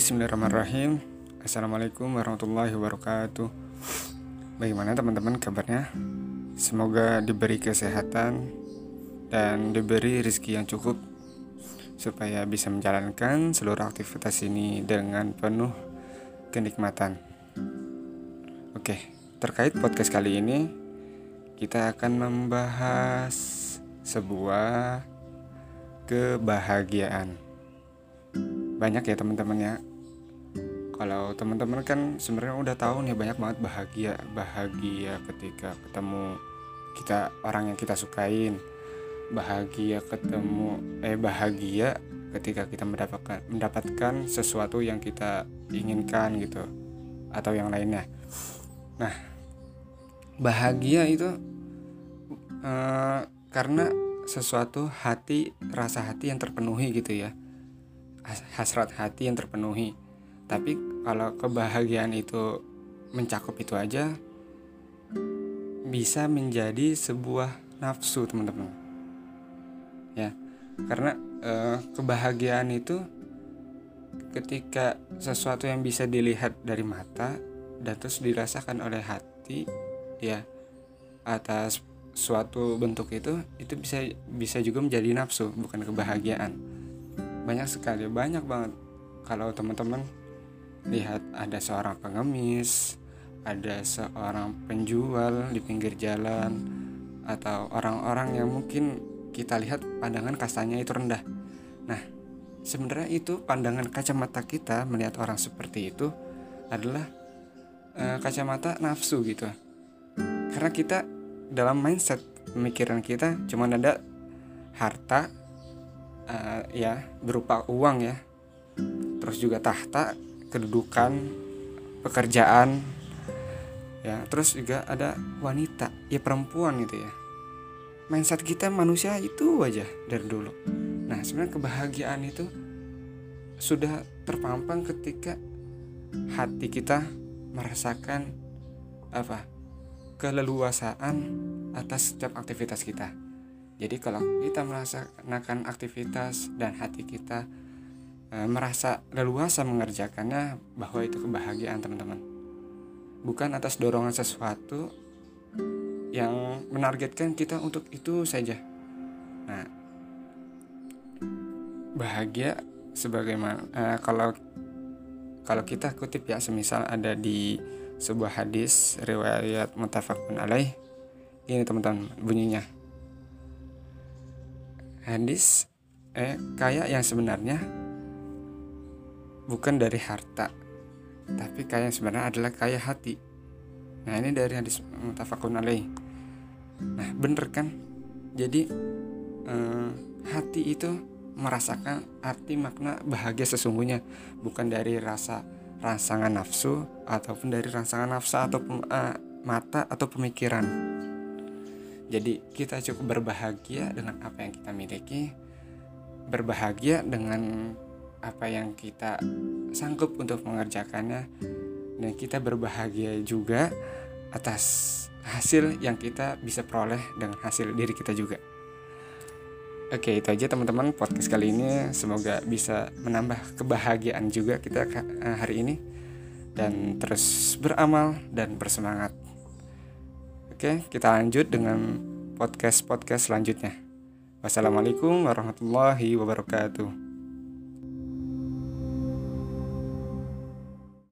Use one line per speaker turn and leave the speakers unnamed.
Bismillahirrahmanirrahim. Assalamualaikum warahmatullahi wabarakatuh. Bagaimana teman-teman kabarnya? Semoga diberi kesehatan Dan diberi rezeki yang cukup Supaya bisa menjalankan seluruh aktivitas ini dengan penuh kenikmatan. Oke, terkait podcast kali ini Kita akan membahas sebuah kebahagiaan. Banyak ya teman-teman ya kalau teman-teman kan sebenarnya udah tahu nih banyak banget bahagia bahagia ketika ketemu kita orang yang kita sukain. Bahagia ketemu eh bahagia ketika kita mendapatkan mendapatkan sesuatu yang kita inginkan gitu atau yang lainnya. Nah bahagia itu uh, karena sesuatu hati rasa hati yang terpenuhi gitu ya. Hasrat hati yang terpenuhi. Tapi kalau kebahagiaan itu mencakup itu aja bisa menjadi sebuah nafsu teman-teman. Ya karena eh, kebahagiaan itu ketika sesuatu yang bisa dilihat dari mata dan terus dirasakan oleh hati ya atas suatu bentuk itu itu bisa bisa juga menjadi nafsu bukan kebahagiaan. Banyak sekali banyak banget. Kalau teman-teman lihat ada seorang pengemis ada seorang penjual di pinggir jalan atau orang-orang yang mungkin kita lihat pandangan kastanya itu rendah. Nah sebenarnya itu pandangan kacamata kita melihat orang seperti itu adalah e, kacamata nafsu gitu. Karena kita dalam mindset pemikiran kita cuma ada harta uh, ya berupa uang ya. Terus juga tahta kedudukan pekerjaan ya. Terus juga ada wanita ya perempuan gitu ya. Mindset kita manusia itu aja dari dulu. Nah sebenarnya kebahagiaan itu sudah terpampang ketika hati kita merasakan apa? Keleluasaan atas setiap aktivitas kita. Jadi kalau kita melaksanakan aktivitas dan hati kita e, merasa leluasa mengerjakannya bahwa itu kebahagiaan teman-teman. Bukan atas dorongan sesuatu yang menargetkan kita untuk itu saja. Nah, bahagia sebagaimana e, kalau kalau kita kutip ya semisal ada di sebuah hadis riwayat mutafakun alaih ini teman-teman bunyinya hadis eh kaya yang sebenarnya bukan dari harta tapi kaya sebenarnya adalah kaya hati. Nah ini dari hadis mutafakun alaih. Nah bener kan? Jadi eh, hati itu merasakan arti makna bahagia sesungguhnya bukan dari rasa rangsangan nafsu ataupun dari rangsangan nafsu atau uh, mata atau pemikiran. Jadi kita cukup berbahagia dengan apa yang kita miliki, berbahagia dengan apa yang kita sanggup untuk mengerjakannya, dan kita berbahagia juga atas hasil yang kita bisa peroleh dengan hasil diri kita juga. Oke, itu aja teman-teman podcast kali ini. Semoga bisa menambah kebahagiaan juga kita eh, hari ini dan terus beramal dan bersemangat. Oke, kita lanjut dengan podcast-podcast selanjutnya. Wassalamualaikum warahmatullahi wabarakatuh.